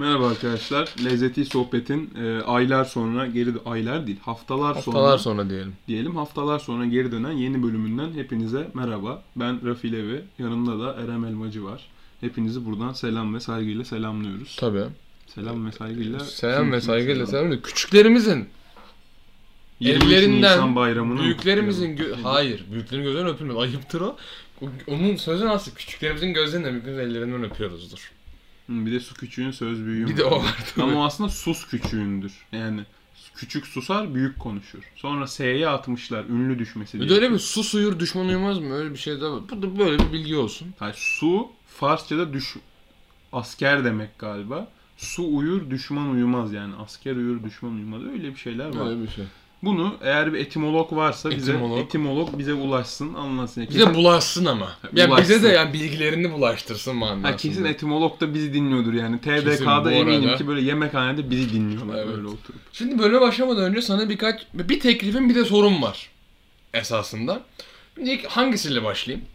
Merhaba arkadaşlar. Lezzeti Sohbet'in e, aylar sonra geri aylar değil haftalar, Haftalar sonra, sonra diyelim. diyelim haftalar sonra geri dönen yeni bölümünden hepinize merhaba. Ben Rafi Levi. Yanımda da Erem Elmacı var. Hepinizi buradan selam ve saygıyla selamlıyoruz. Tabii. Selam ve saygıyla. Selam ve saygıyla selam? selam. Küçüklerimizin, 23 ellerinden, büyüklerimizin gö- hayır, büyüklerin gözlerinden öpülmez. Ayıptır o. O- Onun sözü nasıl? Küçüklerimizin gözlerinden, büyüklerimizin ellerinden öpüyoruzdur. Hı, Bir de su küçüğün söz büyüğün. Bir de o var. Ama o aslında sus küçüğündür. Yani küçük susar, büyük konuşur. Sonra S'ye atmışlar, ünlü düşmesi Bir diye. de öyle bir su suyur düşman uyumaz mı? Öyle bir şey de var. Bu da böyle bir bilgi olsun. Hayır, su Farsçada düş asker demek galiba. Su uyur, düşman uyumaz yani. Asker uyur, düşman uyumaz. Öyle bir şeyler var. Öyle bir şey. Bunu eğer bir etimolog varsa bize Etimolog. etimolog bize ulaşsın, anlatsın. Bize bulaşsın ama. Yani bize Bulaşsın. de yani bilgilerini bulaştırsın manasında. Ha, kesin etimolog da bizi dinliyordur yani. Kesin TDK'da eminim arada. ki böyle yemekhanede bizi dinliyorlar Evet. böyle oturup. Şimdi bölüme başlamadan önce sana birkaç bir teklifim bir de sorum var esasında. Şimdi ilk hangisiyle başlayayım?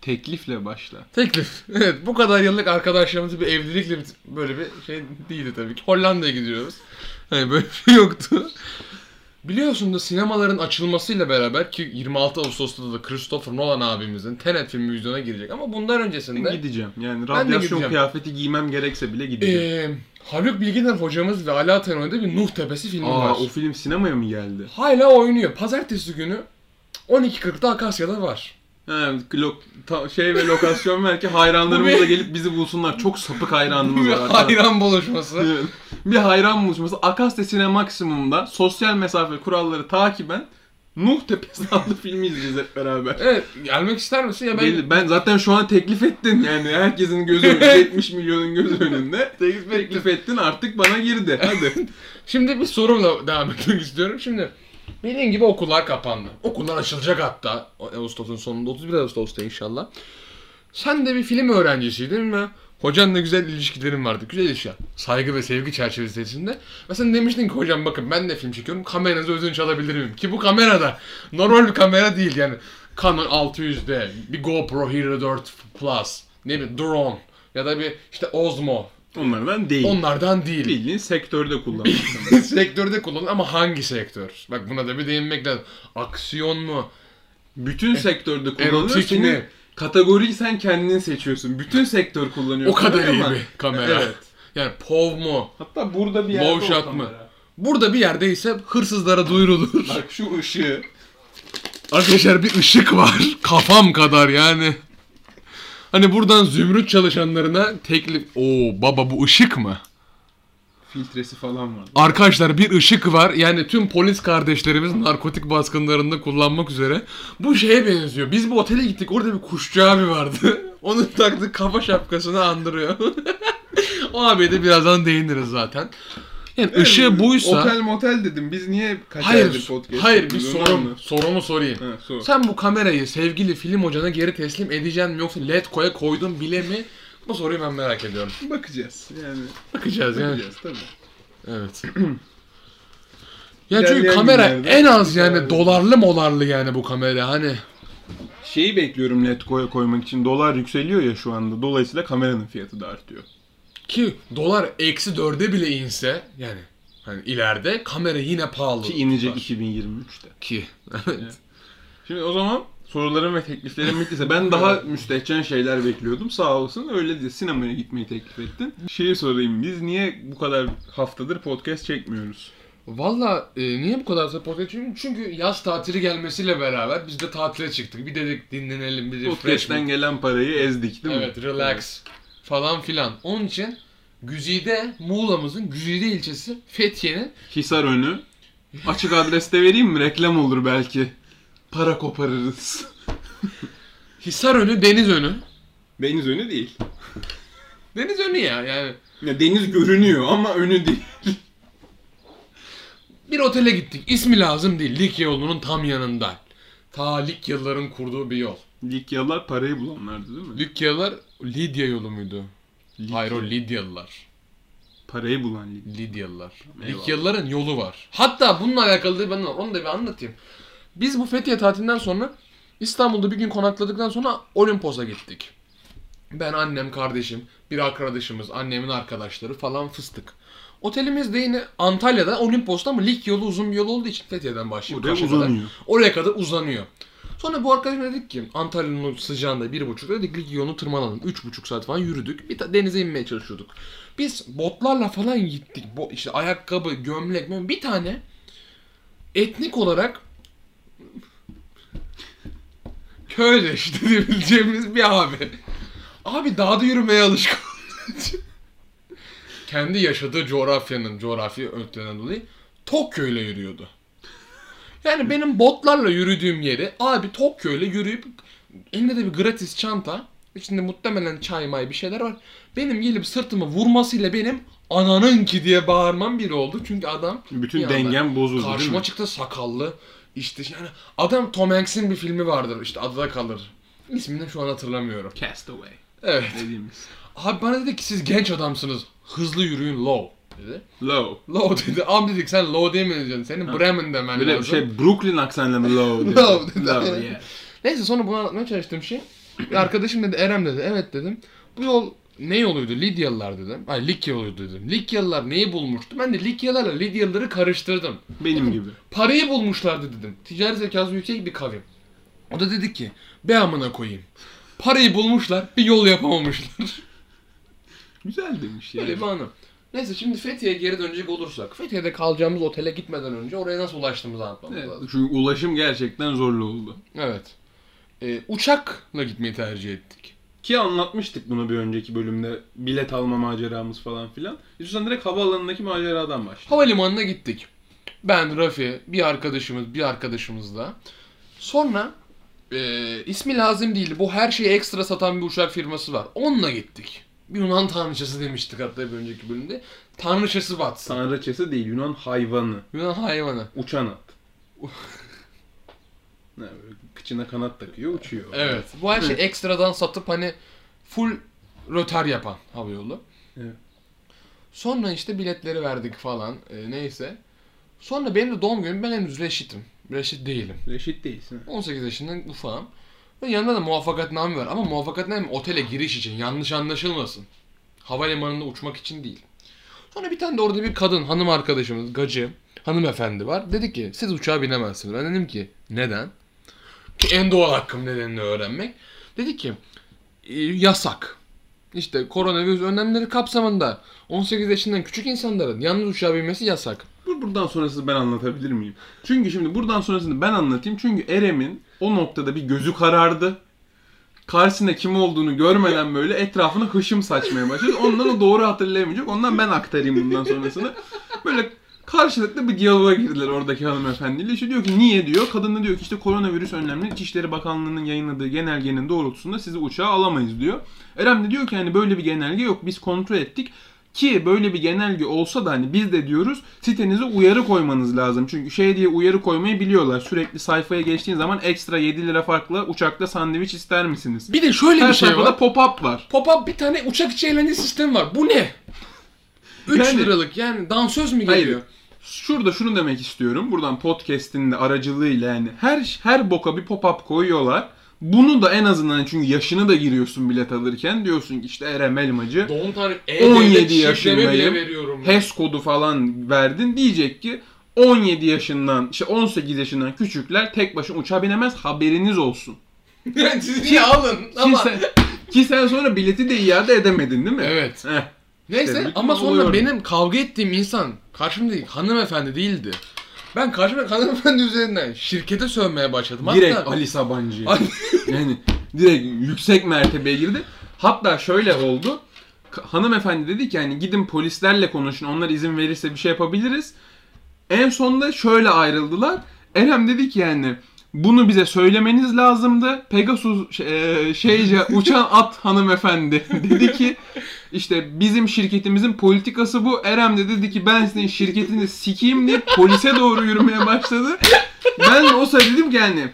Teklifle başla. Teklif. Evet bu kadar yıllık arkadaşlarımızı bir evlilikle böyle bir şey değildi tabii ki. Hollanda'ya gidiyoruz. Hani böyle bir şey yoktu. Biliyorsun da sinemaların açılmasıyla beraber ki 26 Ağustos'ta da Christopher Nolan abimizin Tenet filmi vizyona girecek ama bundan öncesinde gideceğim. Yani radyasyon gideceğim. kıyafeti giymem gerekse bile gideceğim. eee Haluk Bilginer hocamız ve Ali Atay'ın bir Nuh Tepesi filmi Aa var. o film sinemaya mı geldi? Hala oynuyor. Pazartesi günü 12.40'da Akasya'da var. Lo- ta- şey ve lokasyon ver ki hayranlarımız da gelip bizi bulsunlar. Çok sapık hayranımız var. arkadaşlar. hayran buluşması. Evet. bir hayran buluşması. Akasya Sinemaksimum'da sosyal mesafe kuralları takiben Nuh Tepesi adlı filmi izleyeceğiz hep beraber. evet gelmek ister misin? Ya ben Ben... ben zaten şu an teklif ettin yani herkesin gözü önünde 70 milyonun gözü önünde teklif ettin artık bana girdi hadi. Şimdi bir sorumla devam etmek istiyorum. Şimdi bildiğin gibi okullar kapandı. Okullar açılacak hatta Ağustos'un sonunda 31 Ağustos'ta inşallah. Sen de bir film öğrencisiydin ve hocanla güzel ilişkilerin vardı. Güzel ilişkiler. Saygı ve sevgi çerçevesi içinde. Ve sen demiştin ki hocam bakın ben de film çekiyorum. Kameranızı ödünç alabilir miyim? Ki bu kamerada normal bir kamera değil yani. Canon 600D, bir GoPro Hero 4 Plus, ne bileyim drone ya da bir işte Osmo. Onlardan değil. Onlardan değil. Bildiğin sektörde kullanmışsın. Sektörde kullanılır ama hangi sektör? Bak buna da bir değinmek lazım. Aksiyon mu? Bütün sektörde kullanılıyor. Senin kategoriyi sen kendin seçiyorsun. Bütün sektör kullanıyor. O kadar iyi Ama- bir kamera. Evet. Yani POV mu? Hatta burada bir yerde Low shot kamera. mı? Burada bir yerdeyse hırsızlara duyurulur. Bak şu ışığı. Arkadaşlar bir ışık var. Kafam kadar yani. Hani buradan zümrüt çalışanlarına teklif... Oo baba bu ışık mı? Filtresi falan var. Arkadaşlar bir ışık var. Yani tüm polis kardeşlerimiz narkotik baskınlarında kullanmak üzere. Bu şeye benziyor. Biz bu otele gittik. Orada bir kuşçu abi vardı. Onun taktığı kafa şapkasını andırıyor. o abiye de birazdan değiniriz zaten. Yani ışığı buysa... Otel motel dedim. Biz niye Hayır, podcast hayır bir sorum, sorumu sorayım. Ha, sor. Sen bu kamerayı sevgili film hocana geri teslim edeceksin mi yoksa led koya koydun bile mi? Bu soruyu ben merak ediyorum. Bakacağız. Yani Bakacağız yani. bakacağız tabii. Evet. ya çünkü kamera günlerde en az yani Evet. dolarlı molarlı yani bu kamera hani. Şeyi bekliyorum LED koya koymak için. Dolar yükseliyor ya şu anda. Dolayısıyla kameranın fiyatı da artıyor. Ki dolar eksi dörde bile inse yani hani ileride kamera yine pahalı. Ki inecek tutar. 2023'te. Ki. Evet. Şimdi o zaman sorularım ve tekliflerim bittiyse ben daha müstehcen şeyler bekliyordum. Sağ olsun öyle değil. Sinemaya gitmeyi teklif ettin. Şeyi sorayım. Biz niye bu kadar haftadır podcast çekmiyoruz? Valla e, niye bu kadar support ediyorum? Çünkü yaz tatili gelmesiyle beraber biz de tatile çıktık. Bir dedik dinlenelim, bir refresh. Podcast'ten gelen parayı ezdik değil mi? Evet, relax falan filan. Onun için Güzide, Muğla'mızın Güzide ilçesi Fethiye'nin Hisar önü. Açık adreste vereyim mi? Reklam olur belki. Para koparırız. Hisar önü, deniz önü. Deniz önü değil. Deniz önü ya yani. Ya deniz görünüyor ama önü değil. Bir otele gittik. İsmi lazım değil. Likya yolunun tam yanında. Ta Likyalıların kurduğu bir yol. Likyalılar parayı bulanlardı değil mi? Likyalılar Lidya yolu muydu? Likya. Hayır o Lidyalılar. Parayı bulan Likya. Lidyalılar. Eyvallah. Likyalıların yolu var. Hatta bununla alakalı da ben onu da bir anlatayım. Biz bu Fethiye tatilinden sonra İstanbul'da bir gün konakladıktan sonra Olimpos'a gittik. Ben, annem, kardeşim, bir arkadaşımız, annemin arkadaşları falan fıstık. Otelimiz de yine Antalya'da Olimpos'ta ama lig yolu uzun bir yol olduğu için Fethiye'den başlayıp Oraya Kaş'a kadar- uzanıyor. Oraya kadar uzanıyor. Sonra bu arkadaşım dedik ki Antalya'nın sıcağında bir buçuk dedik yolunu tırmanalım. Üç buçuk saat falan yürüdük. Bir denize inmeye çalışıyorduk. Biz botlarla falan gittik. Bo işte ayakkabı, gömlek, gömlek. bir tane etnik olarak köyleş diyebileceğimiz bir abi. Abi dağda yürümeye alışkın. Kendi yaşadığı coğrafyanın coğrafi öğütlerinden dolayı Tokyo ile yürüyordu. Yani benim botlarla yürüdüğüm yeri abi Tokyo ile yürüyüp elinde de bir gratis çanta içinde muhtemelen çay may bir şeyler var. Benim gelip sırtımı vurmasıyla benim ananın ki diye bağırmam biri oldu. Çünkü adam Bütün dengem bozuldu Karşıma çıktı sakallı. İşte yani adam Tom Hanks'in bir filmi vardır işte adı da kalır. İsmini şu an hatırlamıyorum. Castaway Evet. dediğimiz. Abi bana dedi ki siz genç adamsınız. Hızlı yürüyün low dedi. Low. Low dedi. Abi dedik sen low diyeceksin? Senin Bremen demen Böyle lazım. şey Brooklyn aksanıyla mı low dedi. Low dedi. Low, yeah. Neyse sonra bunu anlatmaya çalıştığım şey. Bir arkadaşım dedi Erem dedi. Evet dedim. Bu yol ne yoluydu? Lidyalılar dedim. Ay Likya yoluydu dedim. Likyalılar neyi bulmuştu? Ben de Likyalılarla Lidyalıları karıştırdım. Benim gibi. Parayı bulmuşlardı dedim. Ticari zekası yüksek bir kavim. O da dedi ki be amına koyayım. Parayı bulmuşlar bir yol yapamamışlar. Güzel demiş yani. Böyle bir anı. Neyse şimdi Fethiye'ye geri dönecek olursak. Fethiye'de kalacağımız otele gitmeden önce oraya nasıl ulaştığımızı anlatmamız Evet, lazım. çünkü ulaşım gerçekten zorlu oldu. Evet. Ee, uçakla gitmeyi tercih ettik. Ki anlatmıştık bunu bir önceki bölümde. Bilet alma maceramız falan filan. İstiyorsan direkt havaalanındaki maceradan başla. Havalimanına gittik. Ben, Rafi, bir arkadaşımız, bir arkadaşımız da. Sonra e, ismi lazım değil. Bu her şeyi ekstra satan bir uçak firması var. Onunla gittik. Yunan tanrıçası demiştik hatta bir önceki bölümde. Tanrıçası batsın. Tanrıçası değil Yunan hayvanı. Yunan hayvanı. Uçan at. ne kıçına kanat takıyor uçuyor. Evet. Bu her şeyi ekstradan satıp hani full röter yapan havayolu. Evet. Sonra işte biletleri verdik falan. e, neyse. Sonra benim de doğum günüm ben henüz reşitim. Reşit değilim. Reşit değilsin. 18 yaşından ufağım. Ve yanında da muvaffakatname var. Ama muvaffakatname otele giriş için. Yanlış anlaşılmasın. Havalimanında uçmak için değil. Sonra bir tane de orada bir kadın hanım arkadaşımız gacı hanımefendi var. Dedi ki siz uçağa binemezsiniz. Ben dedim ki neden? Ki en doğal hakkım nedenini öğrenmek. Dedi ki "E, yasak. İşte koronavirüs önlemleri kapsamında 18 yaşından küçük insanların yalnız uçağa binmesi yasak. Bu buradan sonrasını ben anlatabilir miyim? Çünkü şimdi buradan sonrasını ben anlatayım. Çünkü Erem'in o noktada bir gözü karardı. Karşısında kim olduğunu görmeden böyle etrafına hışım saçmaya başladı. Ondan o doğru hatırlayamayacak. Ondan ben aktarayım bundan sonrasını. Böyle karşılıklı bir diyaloğa girdiler oradaki hanımefendiyle. İşte diyor ki niye diyor. Kadın da diyor ki işte koronavirüs önlemleri İçişleri Bakanlığı'nın yayınladığı genelgenin doğrultusunda sizi uçağa alamayız diyor. Erem de diyor ki hani böyle bir genelge yok biz kontrol ettik. Ki böyle bir genelge olsa da hani biz de diyoruz sitenize uyarı koymanız lazım. Çünkü şey diye uyarı koymayı biliyorlar. Sürekli sayfaya geçtiğin zaman ekstra 7 lira farklı uçakta sandviç ister misiniz? Bir de şöyle Her bir şey sayfada var. pop-up var. Pop-up bir tane uçak içi eğlence sistemi var. Bu ne? 3 Yani- liralık yani dansöz mü Hayır. geliyor? Şurada şunu demek istiyorum. Buradan podcast'in de aracılığıyla yani her her boka bir pop-up koyuyorlar. Bunu da en azından çünkü yaşını da giriyorsun bilet alırken diyorsun ki işte Erem Elmacı Doğum tarihi 17 E-Devlet şifremi yaşındayım. HES kodu falan verdin diyecek ki 17 yaşından işte 18 yaşından küçükler tek başına uçağa binemez haberiniz olsun. Siz niye alın? Ki Ama... sen, ki sen sonra bileti de iade edemedin değil mi? Evet. Heh. Neyse İşte ama sonra oluyor. benim kavga ettiğim insan karşımda hanımefendi değildi. Ben karşımda hanımefendi üzerinden şirkete sövmeye başladım. Direkt Hatta Ali Sabancı. Yani direkt yüksek mertebeye girdi. Hatta şöyle oldu. Hanımefendi dedi ki yani gidin polislerle konuşun. Onlar izin verirse bir şey yapabiliriz. En sonunda şöyle ayrıldılar. Erem dedi ki yani bunu bize söylemeniz lazımdı. Pegasus e, şeyce uçan at hanımefendi dedi ki işte bizim şirketimizin politikası bu. Erem de dedi ki ben sizin şirketini sikeyim diye polise doğru yürümeye başladı. Ben o sırada dedim ki yani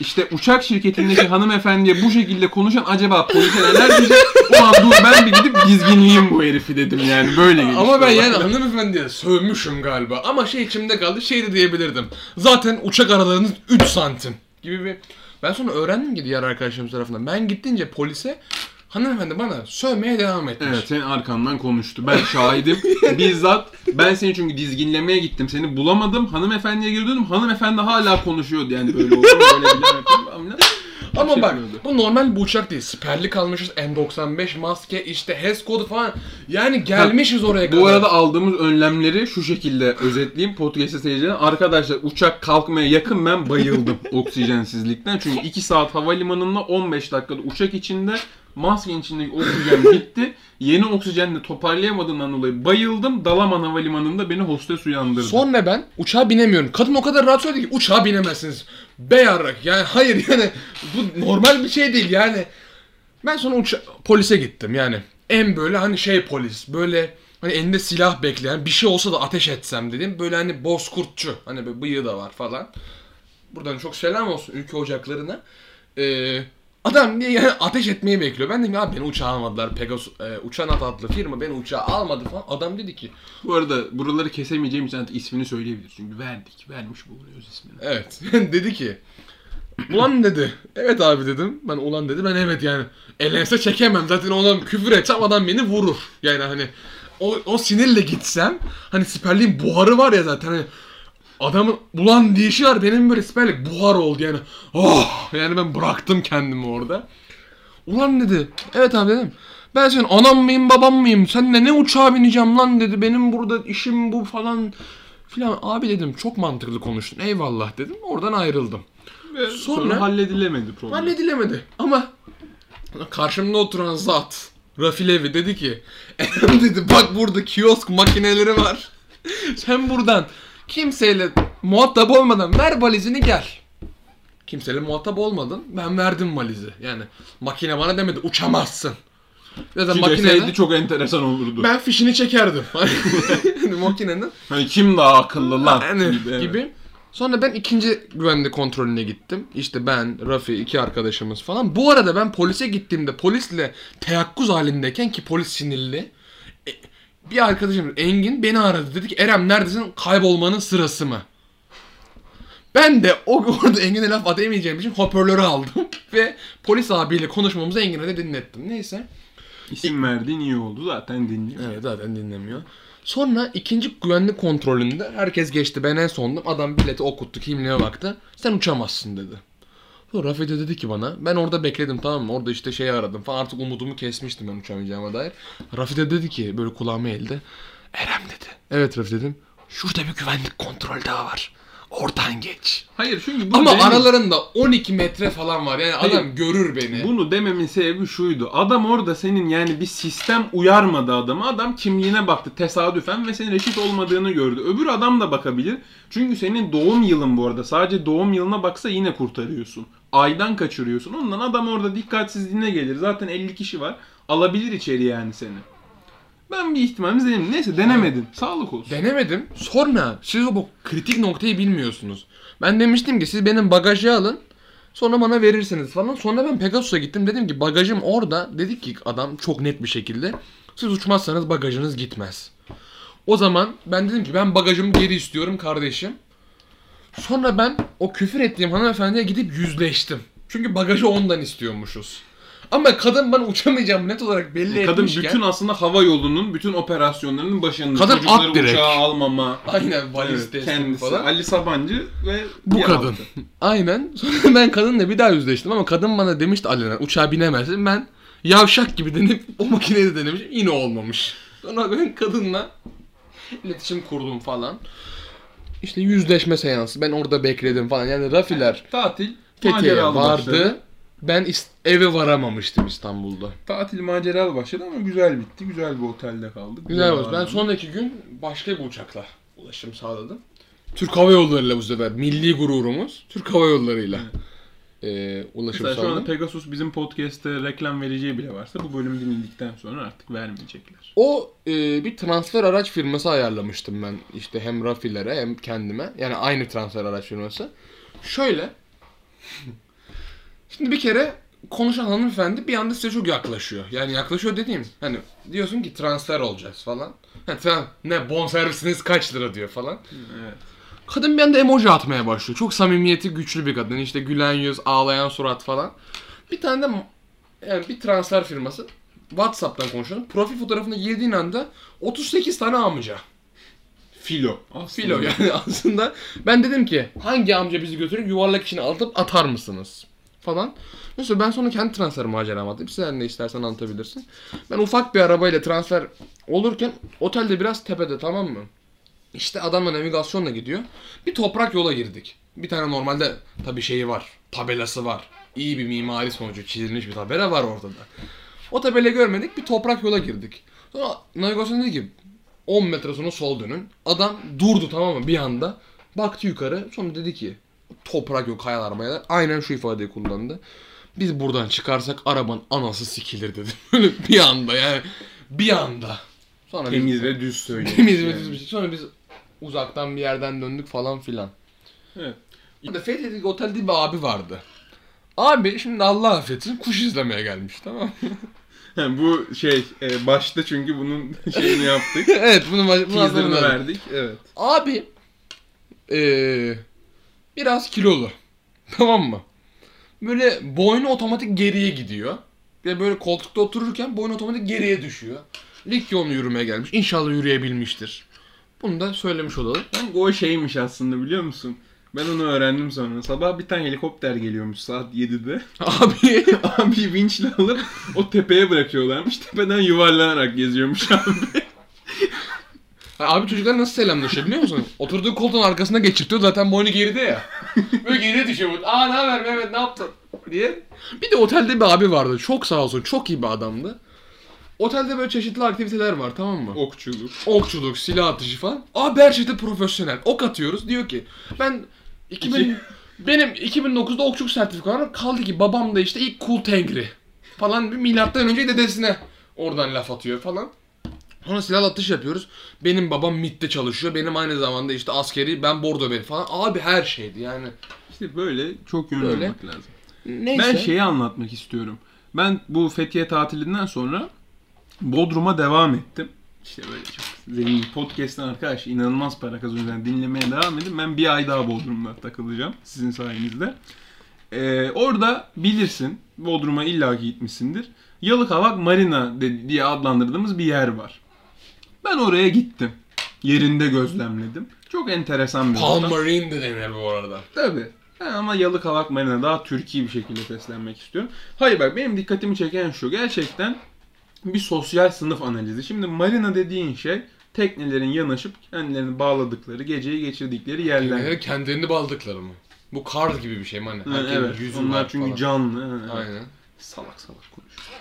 işte uçak şirketindeki hanımefendiye bu şekilde konuşan acaba polise neler diyecek? O an dur ben bir gidip dizginleyeyim bu herifi dedim yani böyle gelişti. ama ben yani hanımefendiye sövmüşüm galiba. Ama şey içimde kaldı şey de diyebilirdim. Zaten uçak aralarınız 3 santim gibi bir... Ben sonra öğrendim ki diğer arkadaşlarım tarafından. Ben gittince polise Hanımefendi bana sövmeye devam etmiş. Evet senin arkandan konuştu. Ben şahidim. Bizzat ben seni çünkü dizginlemeye gittim. Seni bulamadım. Hanımefendiye geri döndüm. Hanımefendi hala konuşuyordu yani böyle oldu. Böyle falan. Ama Şey bak yapıyordu. bu normal bir uçak değil. Siperlik almışız. N95 maske işte HES kodu falan. Yani gelmişiz oraya kadar. Bu arada aldığımız önlemleri şu şekilde özetleyeyim podcast'te seyircilerine. Arkadaşlar uçak kalkmaya yakın ben bayıldım oksijensizlikten. Çünkü 2 saat havalimanında 15 dakikada uçak içinde maskenin içindeki oksijen bitti. Yeni oksijenle toparlayamadığından dolayı bayıldım. Dalaman Havalimanı'nda beni hostes uyandırdı. Sonra ben uçağa binemiyorum. Kadın o kadar rahat söyledi ki uçağa binemezsiniz. Beyarrak yani hayır yani bu normal bir şey değil yani. Ben sonra uça polise gittim yani. En böyle hani şey polis böyle hani elinde silah bekleyen bir şey olsa da ateş etsem dedim. Böyle hani bozkurtçu hani böyle bıyığı da var falan. Buradan çok selam olsun ülke ocaklarına. Ee, adam diye yani ateş etmeyi bekliyor. Ben dedim ya beni uçağa almadılar. Pegasus, e, Uçan At adlı firma beni uçağa almadı falan. Adam dedi ki Bu arada buraları kesemeyeceğim için artık ismini söyleyebiliriz. Çünkü verdik. Vermiş bulunuyoruz ismini. Evet. dedi ki Ulan dedi. Evet abi dedim. Ben ulan dedi. Ben evet yani. Elense çekemem. Zaten ona küfür etsem adam beni vurur. Yani hani o, o sinirle gitsem hani siperliğin buharı var ya zaten hani adamın ulan diyişi var benim böyle siperlik buhar oldu yani. Oh yani ben bıraktım kendimi orada. Ulan dedi. Evet abi dedim. Ben senin anam mıyım babam mıyım? Seninle ne uçağa bineceğim lan dedi. Benim burada işim bu falan filan. Abi dedim çok mantıklı konuştun. Eyvallah dedim. Oradan ayrıldım. Ve sonra, Sonra- halledilemedi problem. Halledilemedi ama karşımda oturan zat Rafi Levi dedi ki Eren dedi bak burada kiosk makineleri var. Sen buradan kimseyle muhatap olmadan ver valizini gel. Kimseyle muhatap olmadın. Ben verdim valizi. Yani makine bana demedi uçamazsın. Zaten Ki makinede deseydi çok enteresan olurdu. ben fişini çekerdim. Hani makinenin Hani kim daha akıllı lan yani gibi. evet. gibi. Sonra ben ikinci güvenlik kontrolüne gittim. İşte ben, Rafi, iki arkadaşımız falan. Bu arada ben polise gittiğimde polisle teyakkuz halindeyken ki polis sinirli. Bir arkadaşım Engin beni aradı. Dedi ki Erem neredesin? Kaybolmanın sırası mı? Ben de o orada Engin'e laf atamayacağım için hoparlörü aldım. Ve polis abiyle konuşmamızı Engin'e de dinlettim. Neyse. İsim verdiğin iyi oldu zaten dinliyor. Evet zaten dinlemiyor. Sonra ikinci güvenlik kontrolünde herkes geçti. Ben en sondum. Adam bileti okuttu, kimliğe baktı. Sen uçamazsın dedi. Sonra Rafi de dedi ki bana, ben orada bekledim tamam mı? Orada işte şeyi aradım falan. Artık umudumu kesmiştim ben uçamayacağıma dair. Rafi de dedi ki, böyle kulağıma eğildi. Erem dedi. Evet Rafi dedim. Şurada bir güvenlik kontrol daha var. Oradan geç. Hayır çünkü bu Ama benim- aralarında 12 metre falan var. Yani Hayır. adam görür beni. Bunu dememin sebebi şuydu. Adam orada senin yani bir sistem uyarmadı adama. Adam kimliğine baktı tesadüfen ve senin reşit olmadığını gördü. Öbür adam da bakabilir. Çünkü senin doğum yılın bu arada. Sadece doğum yılına baksa yine kurtarıyorsun. Aydan kaçırıyorsun. Ondan adam orada dikkatsizliğine gelir. Zaten 50 kişi var. Alabilir içeri yani seni. Ben bir ihtimalimiz denedim. Neyse denemedin. Sağlık olsun. Denemedim. Sonra siz o bu kritik noktayı bilmiyorsunuz. Ben demiştim ki siz benim bagajı alın. Sonra bana verirsiniz falan. Sonra ben Pegasus'a gittim. Dedim ki bagajım orada. Dedi ki adam çok net bir şekilde. Siz uçmazsanız bagajınız gitmez. O zaman ben dedim ki ben bagajımı geri istiyorum kardeşim. Sonra ben o küfür ettiğim hanımefendiye gidip yüzleştim. Çünkü bagajı ondan istiyormuşuz. Ama kadın bana uçamayacağım net olarak belli Kadın etmişken. bütün aslında hava yolunun bütün operasyonlarının başında. Kadın Çocukları at direkt. uçağa almama. Aynen valiz Evet, kendisi falan. Ali Sabancı ve Bu kadın. altı. Aynen. Sonra ben kadınla bir daha yüzleştim ama kadın bana demişti alenen uçağa binemezsin. Ben yavşak gibi denip o makineyi de denemişim. Yine olmamış. Sonra ben kadınla iletişim kurdum falan. İşte yüzleşme seansı. Ben orada bekledim falan. Yani Rafiler Tatil Fethiye'ye vardı. başladı. Ben eve varamamıştım İstanbul'da. Tatil maceralı başladı ama güzel bitti. Güzel bir otelde kaldık. Güzel oldu. Ben sonraki gün başka bir uçakla ulaşım sağladım. Türk Hava Yolları'yla bu sefer. Milli gururumuz. Türk Hava Yolları'yla e, ulaşım Mesela şu anda. Pegasus bizim podcast'te reklam vereceği bile varsa bu bölüm dinledikten sonra artık vermeyecekler. O e, bir transfer araç firması ayarlamıştım ben işte hem Rafilere hem kendime. Yani aynı transfer araç firması. Şöyle. Şimdi bir kere konuşan hanımefendi bir anda size çok yaklaşıyor. Yani yaklaşıyor dediğim hani diyorsun ki transfer olacağız falan. Ha, tamam ne bonservisiniz kaç lira diyor falan. Evet. Kadın bir anda emoji atmaya başlıyor. Çok samimiyeti güçlü bir kadın. İşte gülen yüz, ağlayan surat falan. Bir tane de yani bir transfer firması WhatsApp'tan konuşuyorum. Profil fotoğrafına girdiğin anda 38 tane amca. Filo. aslında. Filo yani aslında. Ben dedim ki hangi amca bizi götürüp yuvarlak içine alıp atar mısınız? Falan. Mesela ben sonra kendi transfer maceramı atayım. Sen ne istersen anlatabilirsin. Ben ufak bir arabayla transfer olurken otelde biraz tepede tamam mı? İşte adamla navigasyonla gidiyor. Bir toprak yola girdik. Bir tane normalde tabii şeyi var. Tabelası var. İyi bir mimari sonucu çizilmiş bir tabela var ortada. O tabelayı görmedik bir toprak yola girdik. Sonra navigasyon dedi ki 10 metre sonra sol dönün. Adam durdu tamam mı bir anda. Baktı yukarı sonra dedi ki toprak yok kayalar mayalar. Aynen şu ifadeyi kullandı. Biz buradan çıkarsak arabanın anası sikilir dedi. Böyle bir anda yani bir anda. Sonra biz- Temiz ve düz söylüyor. Temiz ve düz bir şey. Sonra biz uzaktan bir yerden döndük falan filan. Evet. Fethiye'deki otelde bir abi vardı. Abi şimdi Allah affetsin kuş izlemeye gelmiş tamam mı? Ha, bu şey e, başta çünkü bunun şeyini yaptık. evet bunu, bunu Teaser'ını anlamadım. verdik. Evet. Abi eee biraz kilolu. Tamam mı? Böyle boynu otomatik geriye gidiyor. Ve böyle koltukta otururken boynu otomatik geriye düşüyor. Lig yolunu yürümeye gelmiş. İnşallah yürüyebilmiştir. Bunu da söylemiş olalım. Ben o şeymiş aslında biliyor musun? Ben onu öğrendim sonra. Sabah bir tane helikopter geliyormuş saat 7'de. Abi Abi vinçle alıp o tepeye bırakıyorlarmış. Tepeden yuvarlanarak geziyormuş abi. Abi çocuklar nasıl selamlaşıyor biliyor musun? Oturduğu koltuğun arkasına geçirtiyor zaten boynu geride ya. Böyle geriye düşüyor. bu. Aa ne haber Mehmet ne yaptın? diye. Bir de otelde bir abi vardı. Çok sağ olsun. Çok iyi bir adamdı. Otelde böyle çeşitli aktiviteler var tamam mı? Okçuluk. Okçuluk, silah atışı falan. Abi her şeyde profesyonel. Ok atıyoruz. Diyor ki ben 2000 İki- benim 2009'da okçuluk sertifikam var. Kaldı ki babam da işte ilk Kul Tengri falan bir milattan önce dedesine oradan laf atıyor falan. Sonra silah atış yapıyoruz. Benim babam MIT'te çalışıyor. Benim aynı zamanda işte askeri ben Bordo Bey falan. Abi her şeydi yani. İşte böyle çok yönlü Böyle. olmak lazım. Neyse. Ben şeyi anlatmak istiyorum. Ben bu Fethiye tatilinden sonra Bodrum'a devam ettim. İşte böyle çok zengin podcast'ten arkadaş inanılmaz para kazanıyorum. dinlemeye devam edin. Ben bir ay daha Bodrum'da takılacağım sizin sayenizde. Ee, orada bilirsin Bodrum'a illaki gitmişsindir. Yalıkavak Marina diye adlandırdığımız bir yer var. Ben oraya gittim. Yerinde gözlemledim. Çok enteresan bir Palm. Marine de denir bu arada. Tabii. Ben ama Yalıkavak Marina daha Türkiye bir şekilde seslenmek istiyorum. Hayır bak benim dikkatimi çeken şu. Gerçekten bir sosyal sınıf analizi. Şimdi marina dediğin şey teknelerin yanaşıp kendilerini bağladıkları, geceyi geçirdikleri yerler. Yani kendilerini baldıkları mı? Bu kar gibi bir şey mi hani? Ha, evet. yüzü Onlar çünkü falan. canlı. Ha. Aynen. Salak salak konuşuyor.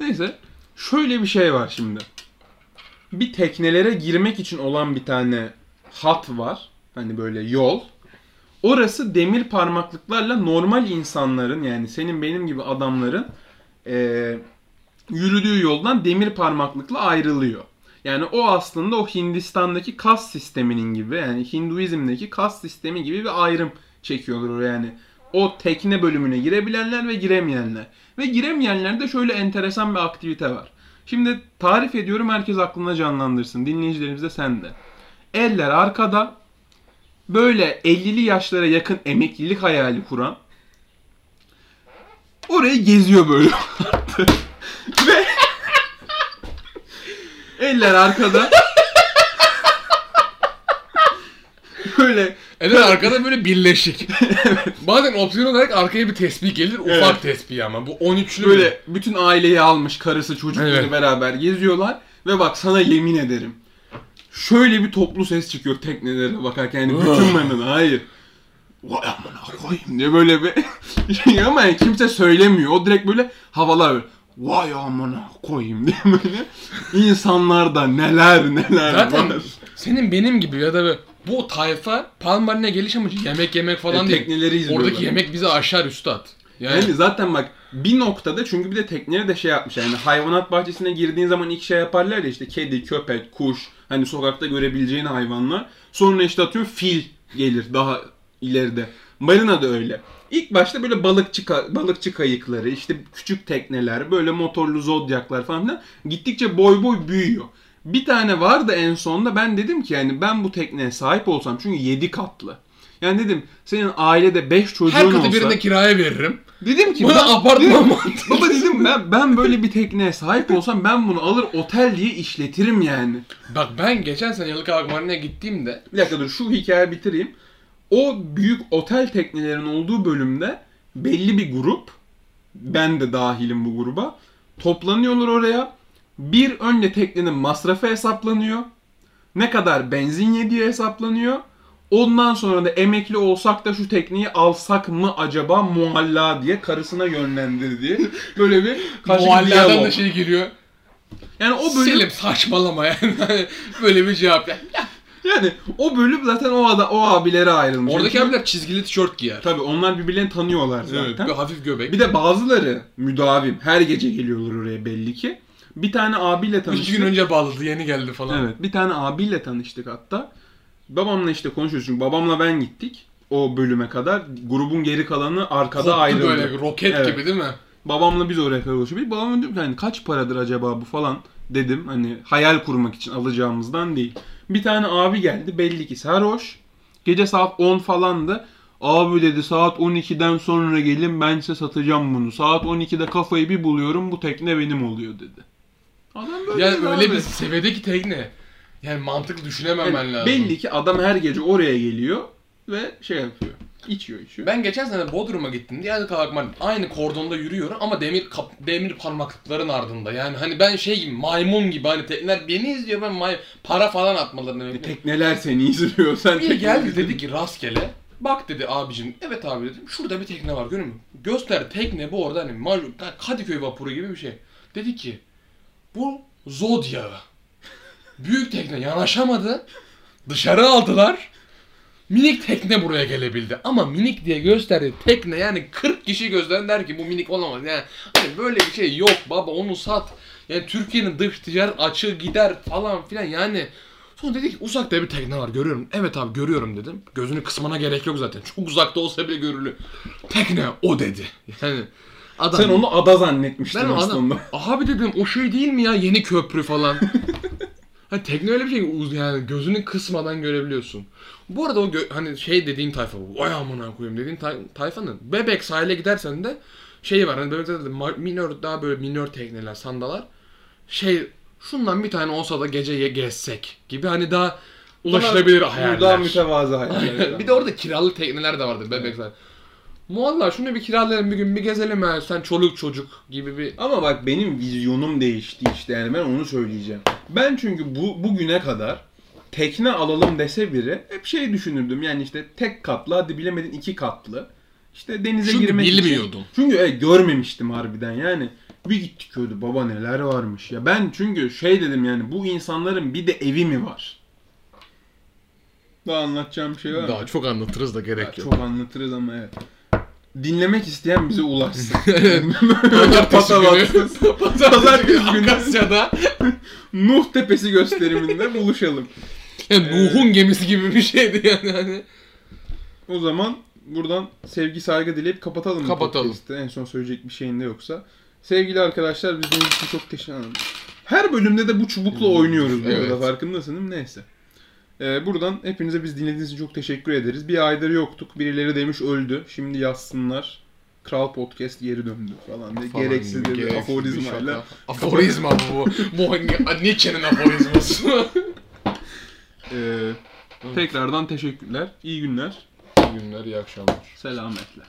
Neyse. Şöyle bir şey var şimdi. Bir teknelere girmek için olan bir tane hat var. Hani böyle yol. Orası demir parmaklıklarla normal insanların yani senin benim gibi adamların eee, yürüdüğü yoldan demir parmaklıkla ayrılıyor. Yani o aslında o Hindistan'daki kas sisteminin gibi yani Hinduizm'deki kas sistemi gibi bir ayrım çekiyorlar yani. O tekne bölümüne girebilenler ve giremeyenler. Ve giremeyenlerde şöyle enteresan bir aktivite var. Şimdi tarif ediyorum herkes aklına canlandırsın. Dinleyicilerimiz de sen de. Eller arkada böyle 50'li yaşlara yakın emeklilik hayali kuran orayı geziyor böyle. Ve eller arkada böyle Evet arkada böyle birleşik. Bazen opsiyon olarak arkaya bir tespih gelir. Ufak Evet. tespih ama. Bu 13'lü böyle böyle. bütün aileyi almış karısı çocukları Evet. beraber geziyorlar ve bak sana yemin ederim şöyle bir toplu ses çıkıyor teknelere bakarken yani bütün manına hayır vay amına koyayım diye böyle bir şey ama yani kimse söylemiyor o direkt böyle havalar böyle vay amına koyayım diye böyle insanlarda neler neler Zaten var. senin benim gibi ya da böyle bu tayfa Palmarine geliş amacı yemek yemek falan E, değil. tekneleri izliyorlar. Oradaki yemek bizi aşar üstad. Yani, Yani zaten bak bir noktada çünkü bir de tekneye de şey yapmış yani hayvanat bahçesine girdiğin zaman ilk şey yaparlar ya işte kedi, köpek, kuş hani sokakta görebileceğin hayvanlar. Sonra işte atıyorum fil gelir daha ileride. Marina da öyle. İlk başta böyle balıkçı balıkçı kayıkları, işte küçük tekneler, böyle motorlu zodyaklar falan filan gittikçe boy boy büyüyor. Bir tane vardı en sonunda ben dedim ki yani ben bu tekneye sahip olsam çünkü 7 katlı. Yani dedim senin ailede 5 çocuğun her katı olsa birine kiraya veririm. Dedim ki ben- apartman mantığı. Baba dedim ben, ben böyle bir tekneye sahip olsam ben bunu alır otel diye işletirim yani. Bak ben geçen sene Yalıkavak Marina'ya gittiğimde Bir dakika dur şu hikayeyi bitireyim. O büyük otel teknelerin olduğu bölümde belli bir grup, ben de dahilim bu gruba, toplanıyorlar oraya. Bir önce teknenin masrafı hesaplanıyor. Ne kadar benzin yediği hesaplanıyor. Ondan sonra da emekli olsak da şu tekneyi alsak mı acaba muhalla diye karısına yönlendir diye. Böyle bir diyalog. da şey giriyor. Yani o bölüm Selim saçmalama yani. Böyle bir cevap. Ya, yani o bölüm zaten o ada, o abilere ayrılmış. Oradaki Çünkü- abiler çizgili tişört giyer. Tabii onlar birbirlerini tanıyorlar zaten. Evet, bir hafif göbek. Bir de bazıları müdavim. Her gece geliyorlar oraya belli ki. Bir tane abiyle tanıştık. İki gün önce bağladı, yeni geldi falan. Evet. Bir tane abiyle tanıştık hatta. Babamla işte konuşuyoruz çünkü babamla ben gittik o bölüme kadar. Grubun geri kalanı arkada Koptu ayrıldı. böyle roket Evet. gibi değil mi? Babamla biz oraya kadar konuşuyoruz. Babam ki hani kaç paradır acaba bu falan dedim. Hani hayal kurmak için alacağımızdan değil. Bir tane abi geldi belli ki sarhoş. Gece saat 10 falandı. Abi dedi saat 12'den sonra gelin ben size satacağım bunu. Saat 12'de kafayı bir buluyorum bu tekne benim oluyor dedi. Adam böyle Yani öyle abi. bir seviyedeki tekne. Yani mantıklı düşünememen Yani lazım. belli ki adam her gece oraya geliyor ve şey yapıyor. İçiyor içiyor. Ben geçen sene Bodrum'a gittim. Yani kalkma aynı kordonda yürüyorum ama demir kap, demir parmaklıkların ardında. Yani hani ben şey gibi maymun gibi hani tekneler beni izliyor ben may para falan atmalarını bekliyorum. Tekneler seni izliyor. Sen Bir geldi dedi ki rastgele. Bak dedi abicim. Evet abi dedim. Şurada bir tekne var görüyor musun? Göster tekne bu orada hani Kadıköy vapuru gibi bir şey. Dedi ki bu Zod yağı. Büyük tekne yanaşamadı. Dışarı aldılar. Minik tekne buraya gelebildi. Ama minik diye gösterdi tekne yani 40 kişi gözden der ki bu minik olamaz. Yani hani böyle bir şey yok baba onu sat. Yani Türkiye'nin dış ticaret açığı gider falan filan yani. Sonra dedi ki uzakta bir tekne var görüyorum. Evet abi görüyorum dedim. Gözünü kısmana gerek yok zaten. Çok uzakta olsa bile görülür. Tekne o dedi. Yani adam Sen onu ada zannetmiştin ben aslında. adam, abi dedim o şey değil mi ya yeni köprü falan. hani tekne öyle bir şey yani gözünü kısmadan görebiliyorsun. Bu arada o gö- hani şey dediğin tayfa vay amına koyayım dediğin tay- tayfanın Bebek sahile gidersen de şey var hani böyle de minör daha böyle minör tekneler sandalar şey şundan bir tane olsa da gece ye- gezsek gibi hani daha ulaşılabilir hayaller. Daha mütevazı hayaller. bir de orada kiralık tekneler de vardı bebek sahil. Mualla şunu bir kiralayalım bir gün bir gezelim ya sen çoluk çocuk gibi bir Ama bak benim vizyonum değişti işte yani ben onu söyleyeceğim. Ben çünkü bu bugüne kadar tekne alalım dese biri hep şey düşünürdüm yani işte tek katlı hadi bilemedin iki katlı. İşte denize Çünkü girmek bilmiyordum. için. Çünkü evet, görmemiştim harbiden yani. Bir gittik öyle baba neler varmış ya. Ben çünkü şey dedim yani bu insanların bir de evi mi var? Daha anlatacağım bir şey var mı? Daha çok anlatırız da gerek yok. Çok anlatırız ama evet. Dinlemek isteyen bize ulaşsın. Pazartesi Patavatsız. günü. Pazartesi günü. Akasya'da. Nuh Tepesi gösteriminde buluşalım. Yani Nuh'un gemisi gibi bir şeydi yani. Hani. O zaman buradan sevgi saygı dileyip kapatalım. Kapatalım. podcast'i. En son söyleyecek bir şeyin de yoksa. Sevgili arkadaşlar biz için çok teşekkür ederim. Her bölümde de bu çubukla oynuyoruz bu arada Evet. farkındasın değil mi? Neyse. Ee, buradan hepinize biz dinlediğiniz için çok teşekkür ederiz. Bir aydır yoktuk. Birileri demiş öldü. Şimdi yazsınlar. Kral Podcast geri döndü falan diye. Falan gereksiz bir aforizmayla. Aforizma bu. Bu Nietzsche'nin aforizması. Ee, tekrardan teşekkürler. İyi günler. İyi günler, iyi akşamlar. Selametle.